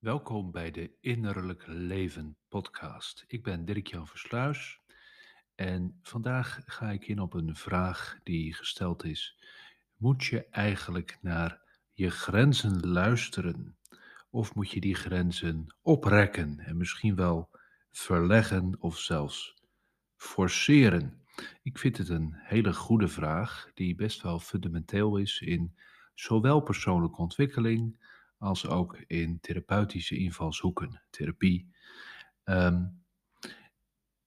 Welkom bij de Innerlijk Leven podcast. Ik ben Dirk-Jan Versluis en vandaag ga ik in op een vraag die gesteld is. Moet je eigenlijk naar je grenzen luisteren of moet je die grenzen oprekken en misschien wel verleggen of zelfs forceren? Ik vind het een hele goede vraag die best wel fundamenteel is in zowel persoonlijke ontwikkeling als ook in therapeutische invalshoeken, therapie. Ehm,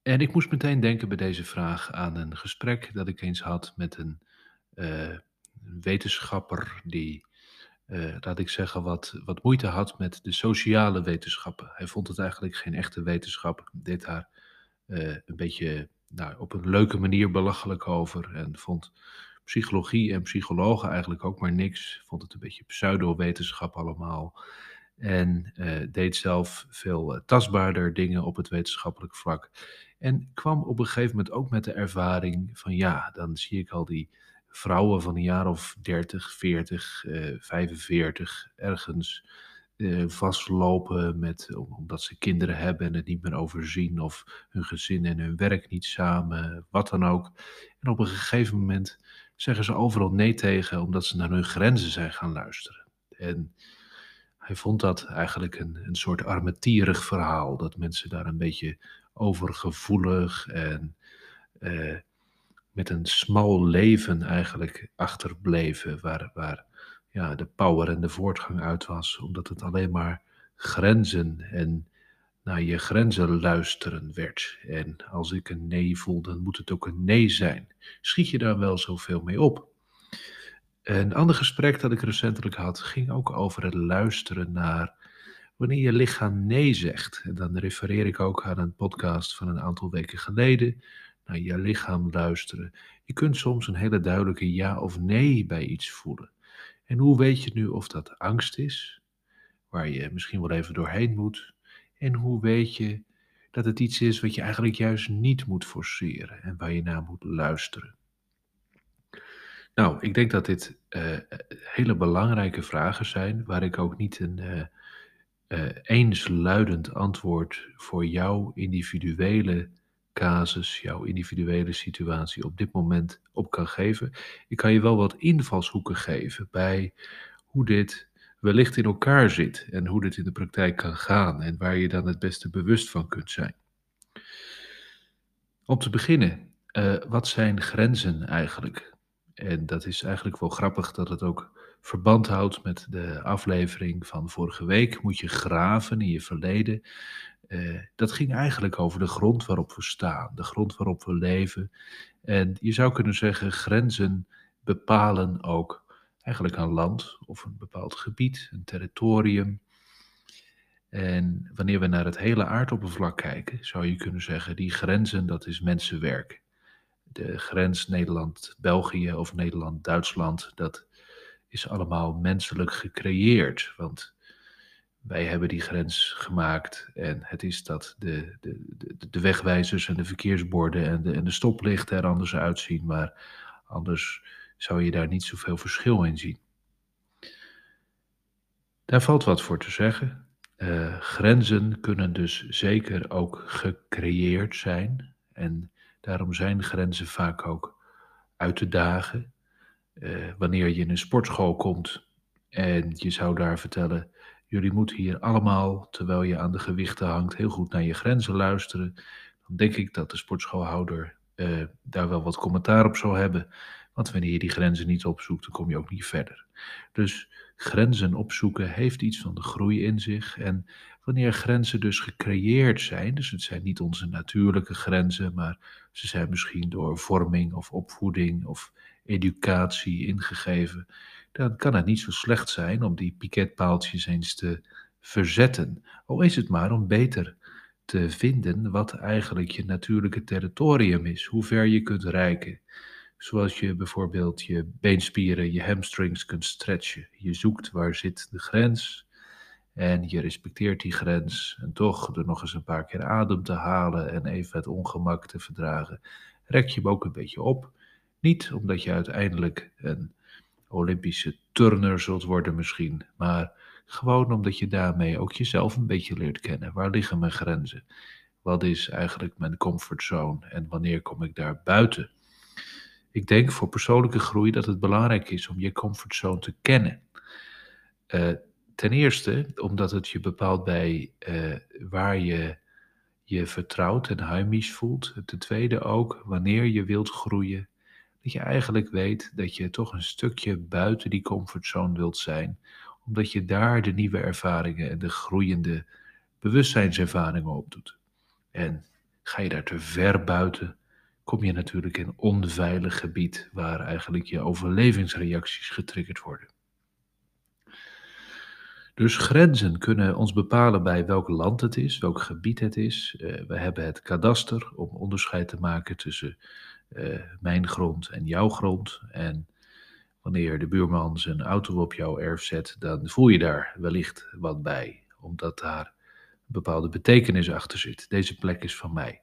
en ik moest meteen denken bij deze vraag aan een gesprek dat ik eens had met een uh, wetenschapper die, uh, laat ik zeggen, wat, wat moeite had met de sociale wetenschappen. Hij vond het eigenlijk geen echte wetenschap, deed daar uh, een beetje nou, op een leuke manier belachelijk over en vond psychologie en psychologen eigenlijk ook maar niks. Vond het een beetje pseudo-wetenschap allemaal. En uh, deed zelf veel uh, tastbaarder dingen op het wetenschappelijk vlak. En kwam op een gegeven moment ook met de ervaring van ja, dan zie ik al die vrouwen van een jaar of 30, 40, uh, 45 ergens uh, vastlopen met, omdat ze kinderen hebben en het niet meer overzien of hun gezin en hun werk niet samen, wat dan ook. En op een gegeven moment zeggen ze overal nee tegen omdat ze naar hun grenzen zijn gaan luisteren. En hij vond dat eigenlijk een, een soort armetierig verhaal, dat mensen daar een beetje overgevoelig en eh, met een smal leven eigenlijk achterbleven, waar, waar ja, de power en de voortgang uit was, omdat het alleen maar grenzen en naar je grenzen luisteren werd. En als ik een nee voel, dan moet het ook een nee zijn. Schiet je daar wel zoveel mee op? Een ander gesprek dat ik recentelijk had, ging ook over het luisteren naar wanneer je lichaam nee zegt. En dan refereer ik ook aan een podcast van een aantal weken geleden. Naar je lichaam luisteren. Je kunt soms een hele duidelijke ja of nee bij iets voelen. En hoe weet je nu of dat angst is, waar je misschien wel even doorheen moet, en hoe weet je dat het iets is wat je eigenlijk juist niet moet forceren en waar je naar moet luisteren? Nou, ik denk dat dit uh, hele belangrijke vragen zijn, waar ik ook niet een uh, uh, eensluidend antwoord voor jouw individuele casus, jouw individuele situatie op dit moment op kan geven. Ik kan je wel wat invalshoeken geven bij hoe dit wellicht in elkaar zit en hoe dit in de praktijk kan gaan en waar je dan het beste bewust van kunt zijn. Om te beginnen, uh, wat zijn grenzen eigenlijk? En dat is eigenlijk wel grappig dat het ook verband houdt met de aflevering van vorige week. Moet je graven in je verleden. Uh, dat ging eigenlijk over de grond waarop we staan, de grond waarop we leven. En je zou kunnen zeggen, grenzen bepalen ook eigenlijk een land of een bepaald gebied, een territorium. En wanneer we naar het hele aardoppervlak kijken, zou je kunnen zeggen, die grenzen, dat is mensenwerk. De grens Nederland-België of Nederland-Duitsland, dat is allemaal menselijk gecreëerd. Want wij hebben die grens gemaakt en het is dat de, de, de, de wegwijzers en de verkeersborden en de, en de stoplichten er anders uitzien, maar anders zou je daar niet zoveel verschil in zien. Daar valt wat voor te zeggen. Uh, grenzen kunnen dus zeker ook gecreëerd zijn. En daarom zijn grenzen vaak ook uit te dagen. Uh, wanneer je in een sportschool komt en je zou daar vertellen: jullie moeten hier allemaal, terwijl je aan de gewichten hangt, heel goed naar je grenzen luisteren. Dan denk ik dat de sportschoolhouder uh, daar wel wat commentaar op zou hebben. Want wanneer je die grenzen niet opzoekt, dan kom je ook niet verder. Dus grenzen opzoeken heeft iets van de groei in zich. En wanneer grenzen dus gecreëerd zijn, dus het zijn niet onze natuurlijke grenzen, maar ze zijn misschien door vorming of opvoeding of educatie ingegeven, dan kan het niet zo slecht zijn om die piketpaaltjes eens te verzetten. Al is het maar om beter te vinden wat eigenlijk je natuurlijke territorium is, hoe ver je kunt reiken. Zoals je bijvoorbeeld je beenspieren, je hamstrings kunt stretchen. Je zoekt waar zit de grens en je respecteert die grens. En toch er nog eens een paar keer adem te halen en even het ongemak te verdragen, rek je hem ook een beetje op. Niet omdat je uiteindelijk een Olympische turner zult worden misschien, maar gewoon omdat je daarmee ook jezelf een beetje leert kennen. Waar liggen mijn grenzen? Wat is eigenlijk mijn comfortzone en wanneer kom ik daar buiten? Ik denk voor persoonlijke groei dat het belangrijk is om je comfortzone te kennen. Uh, ten eerste omdat het je bepaalt bij uh, waar je je vertrouwd en heimisch voelt. Ten tweede ook wanneer je wilt groeien, dat je eigenlijk weet dat je toch een stukje buiten die comfortzone wilt zijn, omdat je daar de nieuwe ervaringen en de groeiende bewustzijnservaringen opdoet. En ga je daar te ver buiten, kom je natuurlijk in onveilig gebied waar eigenlijk je overlevingsreacties getriggerd worden. Dus grenzen kunnen ons bepalen bij welk land het is, welk gebied het is. Uh, we hebben het kadaster om onderscheid te maken tussen uh, mijn grond en jouw grond. En wanneer de buurman zijn auto op jouw erf zet, dan voel je daar wellicht wat bij, omdat daar een bepaalde betekenis achter zit. Deze plek is van mij.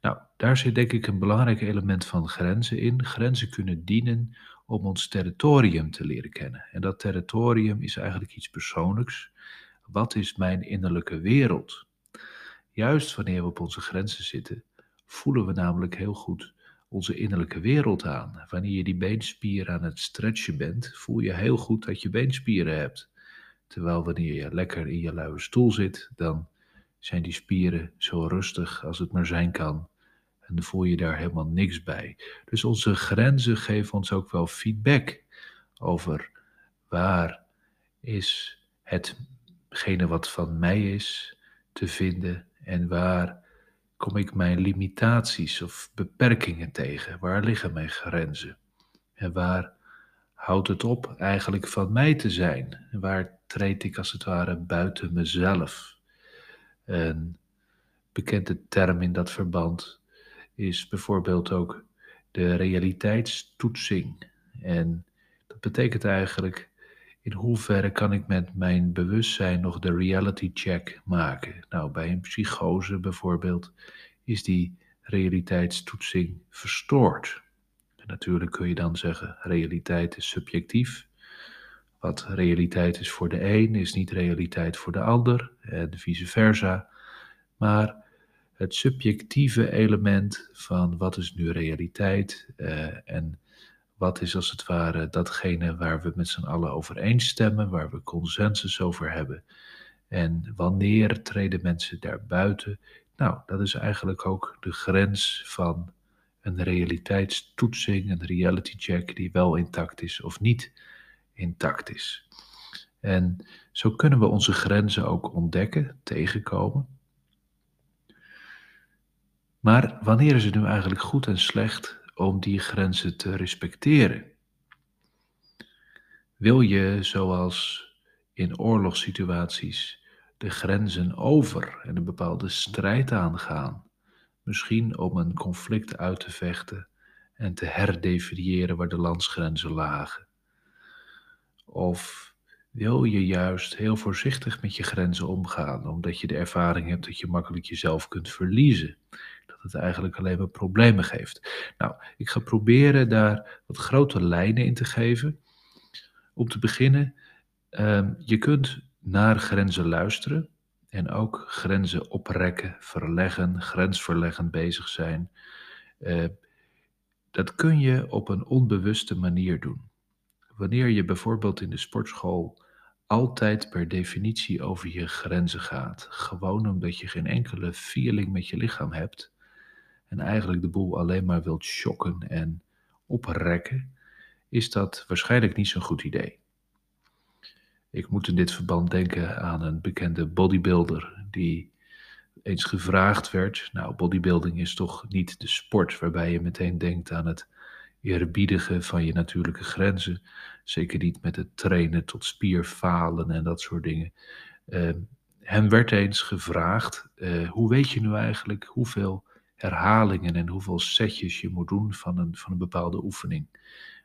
Nou, daar zit denk ik een belangrijk element van grenzen in. Grenzen kunnen dienen om ons territorium te leren kennen. En dat territorium is eigenlijk iets persoonlijks. Wat is mijn innerlijke wereld? Juist wanneer we op onze grenzen zitten, voelen we namelijk heel goed onze innerlijke wereld aan. Wanneer je die beenspieren aan het stretchen bent, voel je heel goed dat je beenspieren hebt. Terwijl wanneer je lekker in je luie stoel zit, dan zijn die spieren zo rustig als het maar zijn kan. En dan voel je daar helemaal niks bij. Dus onze grenzen geven ons ook wel feedback over waar is hetgene wat van mij is te vinden en waar kom ik mijn limitaties of beperkingen tegen? Waar liggen mijn grenzen? En waar houdt het op eigenlijk van mij te zijn? En waar treed ik als het ware buiten mezelf? Een bekende term in dat verband is bijvoorbeeld ook de realiteitstoetsing. En dat betekent eigenlijk in hoeverre kan ik met mijn bewustzijn nog de reality check maken? Nou, bij een psychose bijvoorbeeld is die realiteitstoetsing verstoord. En natuurlijk kun je dan zeggen, realiteit is subjectief. Wat realiteit is voor de een, is niet realiteit voor de ander, en vice versa. Maar het subjectieve element van wat is nu realiteit uh, en wat is als het ware datgene waar we met z'n allen over eens stemmen, waar we consensus over hebben. En wanneer treden mensen daar buiten? Nou, dat is eigenlijk ook de grens van een realiteitstoetsing, een reality check die wel intact is of niet intact is. En zo kunnen we onze grenzen ook ontdekken, tegenkomen. Maar wanneer is het nu eigenlijk goed en slecht om die grenzen te respecteren? Wil je, zoals in oorlogssituaties, de grenzen over en een bepaalde strijd aangaan? Misschien om een conflict uit te vechten en te herdefiniëren waar de landsgrenzen lagen? Of wil je juist heel voorzichtig met je grenzen omgaan, omdat je de ervaring hebt dat je makkelijk jezelf kunt verliezen? dat het eigenlijk alleen maar problemen geeft. Nou, ik ga proberen daar wat grote lijnen in te geven. Om te beginnen, um, je kunt naar grenzen luisteren en ook grenzen oprekken, verleggen, grensverleggend bezig zijn. Uh, dat kun je op een onbewuste manier doen. Wanneer je bijvoorbeeld in de sportschool altijd per definitie over je grenzen gaat, gewoon omdat je geen enkele feeling met je lichaam hebt, en eigenlijk de boel alleen maar wilt shocken en oprekken, is dat waarschijnlijk niet zo'n goed idee. Ik moet in dit verband denken aan een bekende bodybuilder die eens gevraagd werd. Nou, bodybuilding is toch niet de sport waarbij je meteen denkt aan het eerbiedigen van je natuurlijke grenzen. Zeker niet met het trainen tot spierfalen en dat soort dingen. Uh, hem werd eens gevraagd: uh, hoe weet je nu eigenlijk hoeveel herhalingen en hoeveel setjes je moet doen van een, van een bepaalde oefening.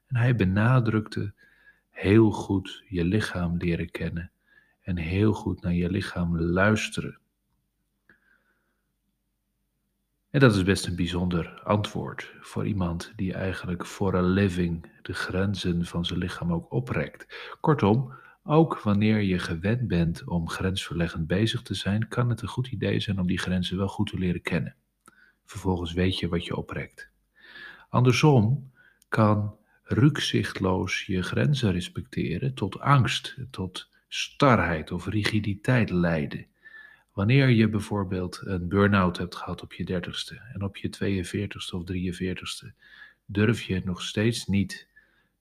En hij benadrukte heel goed je lichaam leren kennen en heel goed naar je lichaam luisteren. En dat is best een bijzonder antwoord voor iemand die eigenlijk voor een living de grenzen van zijn lichaam ook oprekt. Kortom, ook wanneer je gewend bent om grensverleggend bezig te zijn, kan het een goed idee zijn om die grenzen wel goed te leren kennen. Vervolgens weet je wat je oprekt. Andersom kan rukzichtloos je grenzen respecteren tot angst, tot starheid of rigiditeit leiden. Wanneer je bijvoorbeeld een burn-out hebt gehad op je dertigste en op je 42ste of 43ste, durf je nog steeds niet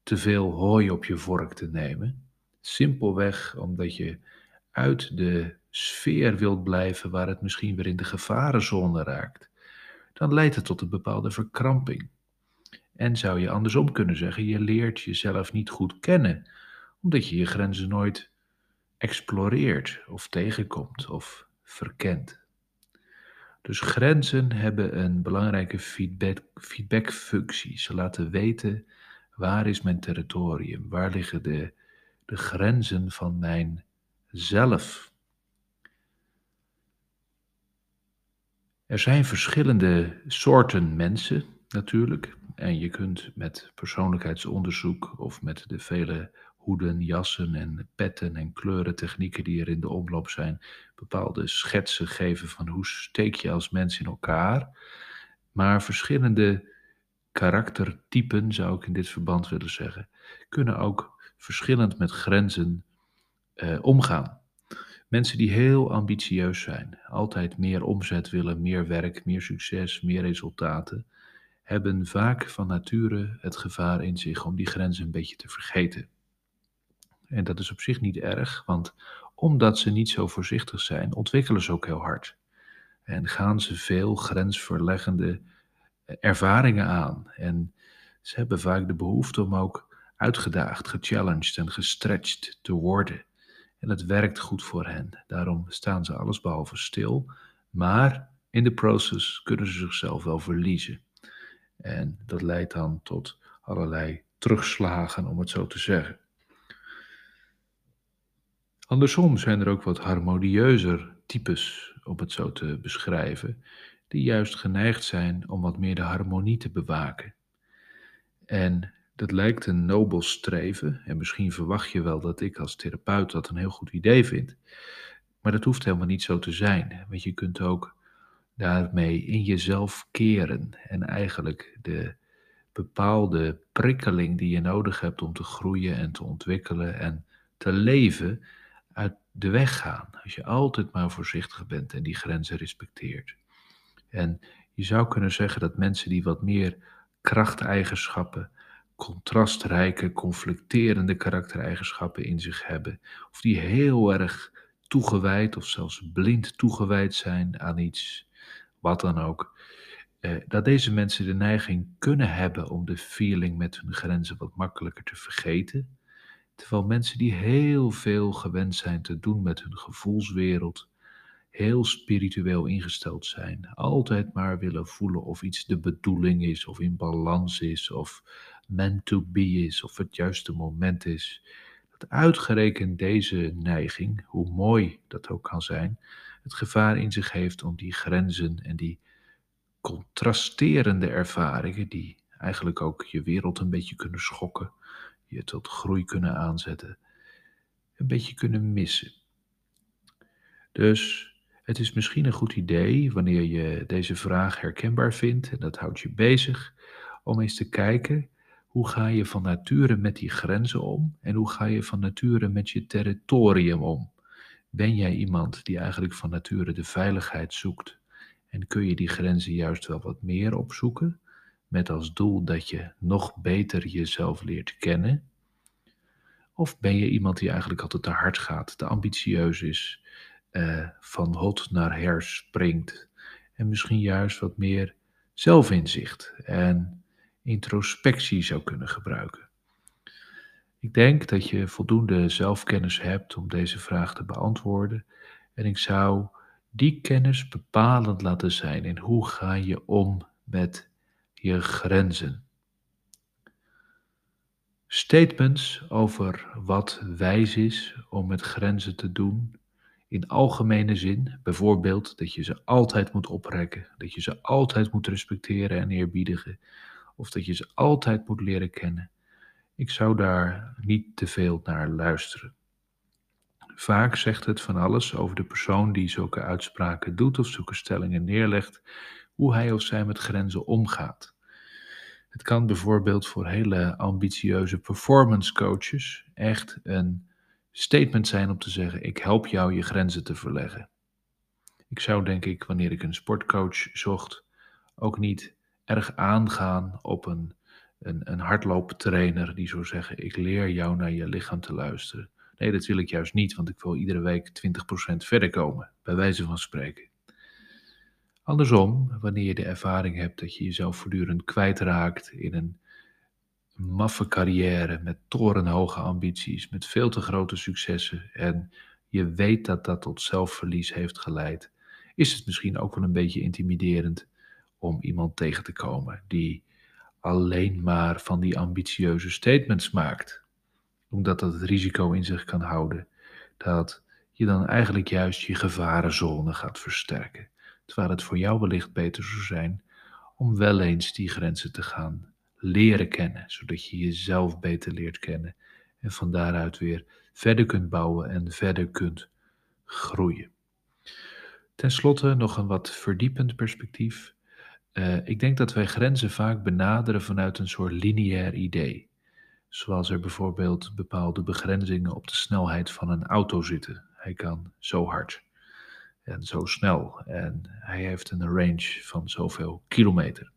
te veel hooi op je vork te nemen. Simpelweg omdat je uit de sfeer wilt blijven waar het misschien weer in de gevarenzone raakt. Dan leidt het tot een bepaalde verkramping. En zou je andersom kunnen zeggen, je leert jezelf niet goed kennen, omdat je je grenzen nooit exploreert of tegenkomt of verkent. Dus grenzen hebben een belangrijke feedback, feedbackfunctie. Ze laten weten waar is mijn territorium, waar liggen de, de grenzen van mijn zelf. Er zijn verschillende soorten mensen natuurlijk. En je kunt met persoonlijkheidsonderzoek of met de vele hoeden, jassen en petten en kleurentechnieken die er in de omloop zijn, bepaalde schetsen geven van hoe steek je als mens in elkaar. Maar verschillende karaktertypen, zou ik in dit verband willen zeggen, kunnen ook verschillend met grenzen eh, omgaan. Mensen die heel ambitieus zijn, altijd meer omzet willen, meer werk, meer succes, meer resultaten, hebben vaak van nature het gevaar in zich om die grenzen een beetje te vergeten. En dat is op zich niet erg, want omdat ze niet zo voorzichtig zijn, ontwikkelen ze ook heel hard. En gaan ze veel grensverleggende eh, ervaringen aan. En ze hebben vaak de behoefte om ook uitgedaagd, gechallenged en gestretched te worden. En dat werkt goed voor hen. Daarom staan ze allesbehalve stil. Maar in de proces kunnen ze zichzelf wel verliezen. En dat leidt dan tot allerlei terugslagen, om het zo te zeggen. Andersom zijn er ook wat harmonieuzer types, om het zo te beschrijven, die juist geneigd zijn om wat meer de harmonie te bewaken. En dat lijkt een nobel streven, en misschien verwacht je wel dat ik als therapeut dat een heel goed idee vind. Maar dat hoeft helemaal niet zo te zijn, want je kunt ook daarmee in jezelf keren en eigenlijk de bepaalde prikkeling die je nodig hebt om te groeien en te ontwikkelen en te leven de weg gaan. Als je altijd maar voorzichtig bent en die grenzen respecteert. En je zou kunnen zeggen dat mensen die wat meer krachteigenschappen, contrastrijke, conflicterende karaktereigenschappen in zich hebben, of die heel erg toegewijd of zelfs blind toegewijd zijn aan iets, wat dan ook, eh, dat deze mensen de neiging kunnen hebben om de feeling met hun grenzen wat makkelijker te vergeten. Terwijl mensen die heel veel gewend zijn te doen met hun gevoelswereld, heel spiritueel ingesteld zijn, altijd maar willen voelen of iets de bedoeling is, of in balans is, of meant to be is, of het juiste moment is. Dat uitgerekend deze neiging, hoe mooi dat ook kan zijn, het gevaar in zich heeft om die grenzen en die contrasterende ervaringen, die eigenlijk ook je wereld een beetje kunnen schokken, je tot groei kunnen aanzetten, een beetje kunnen missen. Dus het is misschien een goed idee, wanneer je deze vraag herkenbaar vindt, en dat houdt je bezig, om eens te kijken hoe ga je van nature met die grenzen om en hoe ga je van nature met je territorium om. Ben jij iemand die eigenlijk van nature de veiligheid zoekt en kun je die grenzen juist wel wat meer opzoeken, met als doel dat je nog beter jezelf leert kennen? Of ben je iemand die eigenlijk altijd te hard gaat, te ambitieus is, eh, van hot naar her springt en misschien juist wat meer zelfinzicht en introspectie zou kunnen gebruiken? Ik denk dat je voldoende zelfkennis hebt om deze vraag te beantwoorden en ik zou die kennis bepalend laten zijn in hoe ga je om met je grenzen. Statements over wat wijs is om met grenzen te doen, in algemene zin, bijvoorbeeld dat je ze altijd moet oprekken, dat je ze altijd moet respecteren en eerbiedigen, of dat je ze altijd moet leren kennen. Ik zou daar niet te veel naar luisteren. Vaak zegt het van alles over de persoon die zulke uitspraken doet of zulke stellingen neerlegt, hoe hij of zij met grenzen omgaat. Het kan bijvoorbeeld voor hele ambitieuze performance coaches echt een statement zijn om te zeggen: Ik help jou je grenzen te verleggen. Ik zou denk ik, wanneer ik een sportcoach zocht, ook niet erg aangaan op een, een, een hardlooptrainer die zou zeggen: Ik leer jou naar je lichaam te luisteren. Nee, dat wil ik juist niet, want ik wil iedere week 20% verder komen, bij wijze van spreken. Andersom, wanneer je de ervaring hebt dat je jezelf voortdurend kwijtraakt in een maffe carrière met torenhoge ambities, met veel te grote successen en je weet dat dat tot zelfverlies heeft geleid, is het misschien ook wel een beetje intimiderend om iemand tegen te komen die alleen maar van die ambitieuze statements maakt. Omdat dat het risico in zich kan houden dat je dan eigenlijk juist je gevarenzone gaat versterken. Terwijl het voor jou wellicht beter zou zijn om wel eens die grenzen te gaan leren kennen, zodat je jezelf beter leert kennen en van daaruit weer verder kunt bouwen en verder kunt groeien. Ten slotte nog een wat verdiepend perspectief. Uh, ik denk dat wij grenzen vaak benaderen vanuit een soort lineair idee. Zoals er bijvoorbeeld bepaalde begrenzingen op de snelheid van een auto zitten. Hij kan zo hard en zo snel en hij heeft een range van zoveel kilometer.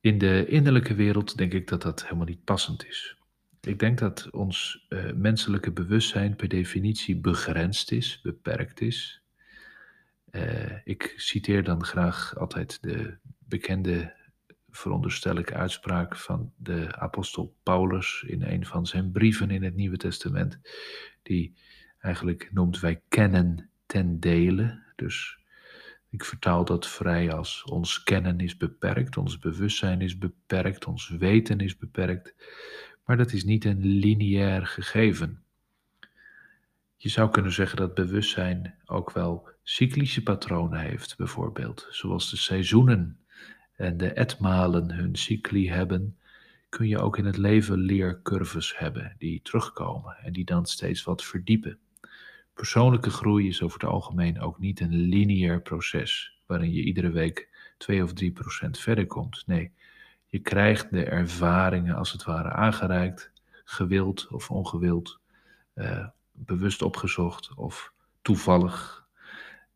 In de innerlijke wereld denk ik dat dat helemaal niet passend is. Ik denk dat ons uh, menselijke bewustzijn per definitie begrensd is, beperkt is. Uh, ik citeer dan graag altijd de bekende, veronderstel ik, uitspraak van de apostel Paulus in een van zijn brieven in het Nieuwe Testament, die eigenlijk noemt wij kennen ten dele. Dus ik vertaal dat vrij als ons kennen is beperkt, ons bewustzijn is beperkt, ons weten is beperkt. Maar dat is niet een lineair gegeven. Je zou kunnen zeggen dat bewustzijn ook wel cyclische patronen heeft, bijvoorbeeld, zoals de seizoenen en de etmalen hun cycli hebben, kun je ook in het leven leercurves hebben die terugkomen en die dan steeds wat verdiepen. Persoonlijke groei is over het algemeen ook niet een lineair proces waarin je iedere week 2 of 3 procent verder komt. Nee, je krijgt de ervaringen als het ware aangereikt, gewild of ongewild, uh, bewust opgezocht of toevallig.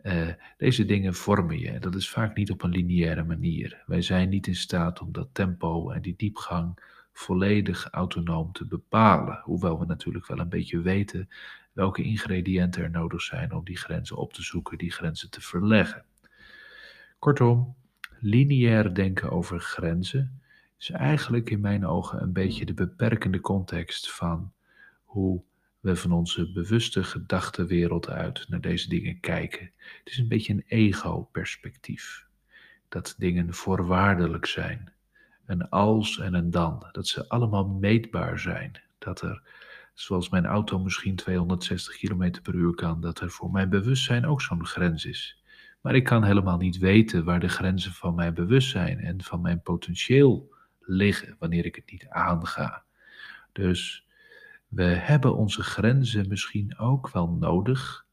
Uh, deze dingen vormen je. Dat is vaak niet op een lineaire manier. Wij zijn niet in staat om dat tempo en die diepgang volledig autonoom te bepalen. Hoewel we natuurlijk wel een beetje weten welke ingrediënten er nodig zijn om die grenzen op te zoeken, die grenzen te verleggen. Kortom, lineair denken over grenzen is eigenlijk in mijn ogen een beetje de beperkende context van hoe we van onze bewuste gedachtenwereld uit naar deze dingen kijken. Het is een beetje een ego-perspectief. Dat dingen voorwaardelijk zijn. Een als en een dan. Dat ze allemaal meetbaar zijn. Dat er zoals mijn auto misschien 260 km per uur kan, dat er voor mijn bewustzijn ook zo'n grens is. Maar ik kan helemaal niet weten waar de grenzen van mijn bewustzijn en van mijn potentieel liggen wanneer ik het niet aanga. Dus we hebben onze grenzen misschien ook wel nodig,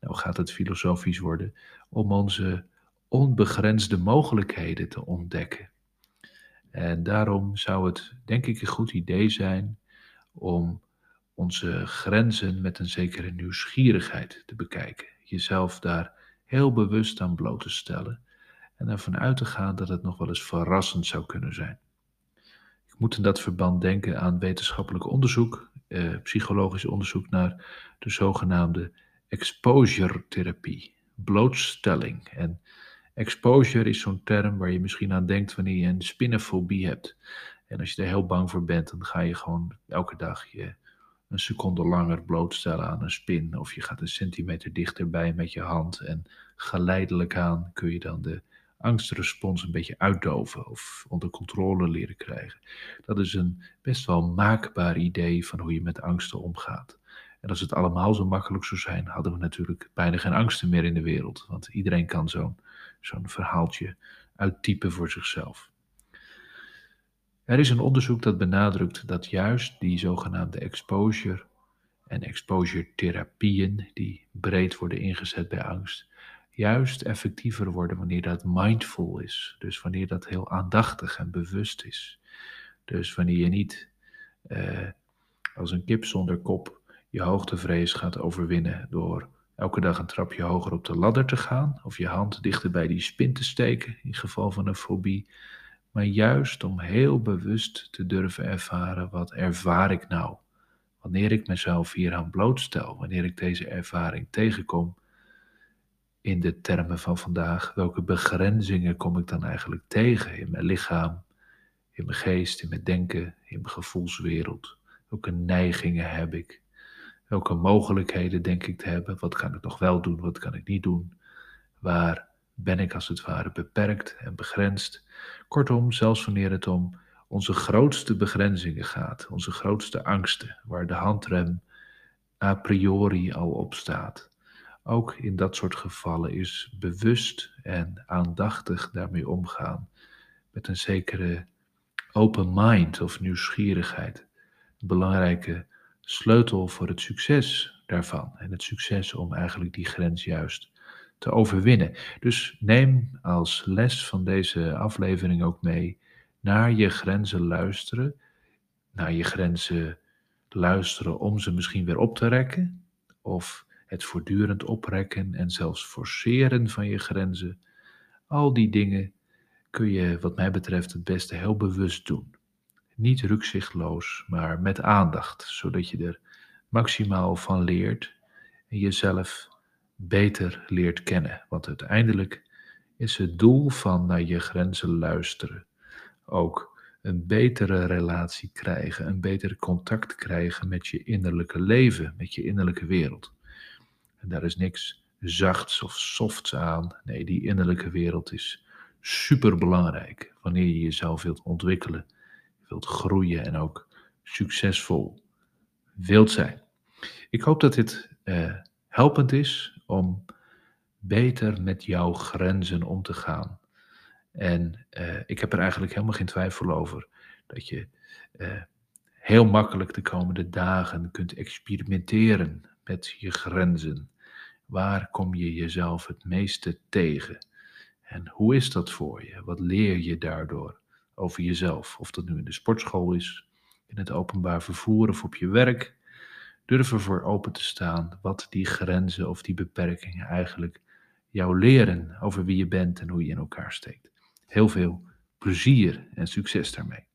nou gaat het filosofisch worden, om onze onbegrensde mogelijkheden te ontdekken. En daarom zou het, denk ik, een goed idee zijn om onze grenzen met een zekere nieuwsgierigheid te bekijken. Jezelf daar heel bewust aan bloot te stellen en ervan uit te gaan dat het nog wel eens verrassend zou kunnen zijn. Ik moet in dat verband denken aan wetenschappelijk onderzoek, eh, psychologisch onderzoek naar de zogenaamde exposure therapie, blootstelling. En exposure is zo'n term waar je misschien aan denkt wanneer je een spinnenfobie hebt. En als je er heel bang voor bent, dan ga je gewoon elke dag je een seconde langer blootstellen aan een spin. Of je gaat een centimeter dichterbij met je hand. En geleidelijk aan kun je dan de angstrespons een beetje uitdoven of onder controle leren krijgen. Dat is een best wel maakbaar idee van hoe je met angsten omgaat. En als het allemaal zo makkelijk zou zijn, hadden we natuurlijk bijna geen angsten meer in de wereld. Want iedereen kan zo'n zo'n verhaaltje uittypen voor zichzelf. Er is een onderzoek dat benadrukt dat juist die zogenaamde exposure en exposure therapieën, die breed worden ingezet bij angst, juist effectiever worden wanneer dat mindful is. Dus wanneer dat heel aandachtig en bewust is. Dus wanneer je niet eh, als een kip zonder kop je hoogtevrees gaat overwinnen door elke dag een trapje hoger op de ladder te gaan of je hand dichter bij die spin te steken in geval van een fobie, maar juist om heel bewust te durven ervaren wat ervaar ik nou wanneer ik mezelf hieraan blootstel, wanneer ik deze ervaring tegenkom in de termen van vandaag, welke begrenzingen kom ik dan eigenlijk tegen in mijn lichaam, in mijn geest, in mijn denken, in mijn gevoelswereld? Welke neigingen heb ik? Welke mogelijkheden denk ik te hebben? Wat kan ik nog wel doen? Wat kan ik niet doen? Waar ben ik als het ware beperkt en begrensd? Kortom, zelfs wanneer het om onze grootste begrenzingen gaat, onze grootste angsten, waar de handrem a priori al op staat. Ook in dat soort gevallen is bewust en aandachtig daarmee omgaan, met een zekere open mind of nieuwsgierigheid, belangrijke sleutel voor het succes daarvan en het succes om eigenlijk die grens juist te overwinnen. Dus neem als les van deze aflevering ook mee naar je grenzen luisteren, naar je grenzen luisteren om ze misschien weer op te rekken, of het voortdurend oprekken en zelfs forceren van je grenzen. Al die dingen kun je, wat mij betreft, het beste heel bewust doen. Niet rukzichtloos, maar met aandacht, zodat je er maximaal van leert en jezelf beter leert kennen. Want uiteindelijk is het doel van naar je grenzen luisteren ook een betere relatie krijgen, een beter contact krijgen met je innerlijke leven, met je innerlijke wereld. En daar is niks zachts of softs aan. Nee, die innerlijke wereld is super belangrijk wanneer je jezelf wilt ontwikkelen, wilt groeien en ook succesvol wilt zijn. Ik hoop dat dit eh, helpend is om beter met jouw grenzen om te gaan. En uh, ik heb er eigenlijk helemaal geen twijfel over dat je uh, heel makkelijk de komende dagen kunt experimenteren met je grenzen. Waar kom je jezelf het meeste tegen? En hoe is dat voor je? Wat leer je daardoor over jezelf? Of dat nu in de sportschool is, in het openbaar vervoer of op je werk. Durf ervoor open te staan wat die grenzen of die beperkingen eigenlijk jou leren over wie je bent en hoe je in elkaar steekt. Heel veel plezier en succes daarmee.